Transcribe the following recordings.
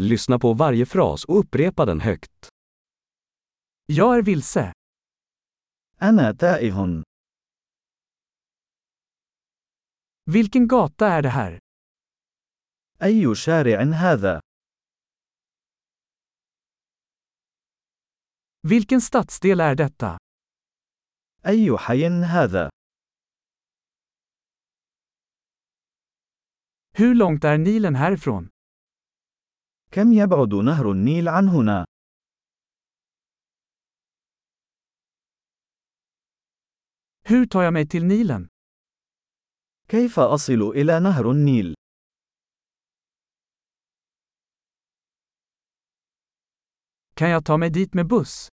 Lyssna på varje fras och upprepa den högt. Jag är vilse. أنا تائه. Vilken gata är det här? أي شارع هذا؟ Vilken stadsdel är detta? أي حي هذا؟ Hur långt är Nilen härifrån? كم يبعد نهر النيل عن هنا؟ Hur tar jag mig till Nilen? كيف أصل إلى نهر النيل؟ Kan jag ta mig dit med buss?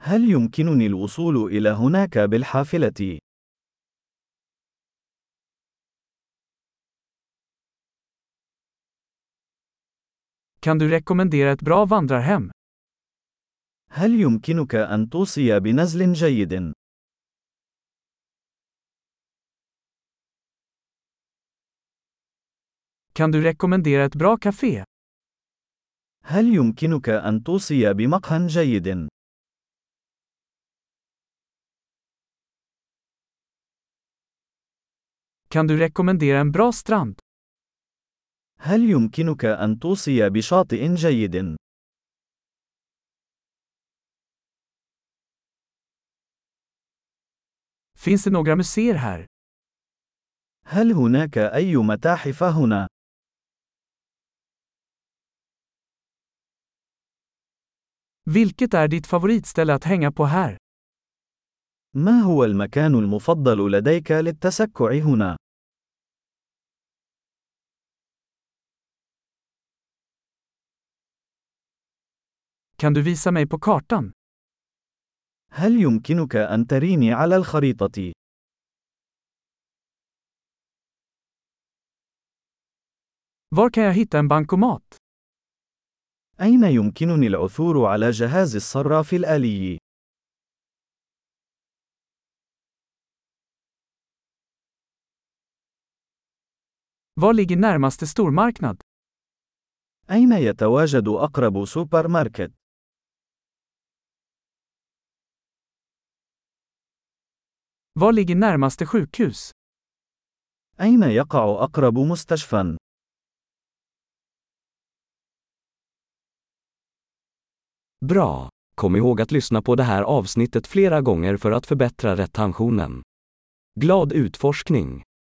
هل يمكنني الوصول إلى هناك بالحافلة؟ Kan du rekommendera ett bra vandrarhem? هل يمكنك أن توصي بنزل جيد؟ Kan du rekommendera ett bra café? هل يمكنك أن توصي بمقهى جيد؟ Kan du rekommendera en bra strand? هل يمكنك أن توصي بشاطئ جيد؟ Finns det några museer här? هل هناك أي متاحف هنا؟ Vilket är ditt favoritställe att hänga på här? ما هو المكان المفضل لديك للتسكع هنا؟ Kan du visa mig på kartan? هل يمكنك أن تريني على الخريطة؟ Var kan jag hitta en bankomat? أين يمكنني العثور على جهاز الصراف الآلي؟ Var ligger närmaste stormarknad? أين يتواجد أقرب سوبر ماركت؟ Var ligger närmaste sjukhus? أين يقع أقرب مستشفى؟ Bra! Kom ihåg att lyssna på det här avsnittet flera gånger för att förbättra retentionen. Glad utforskning!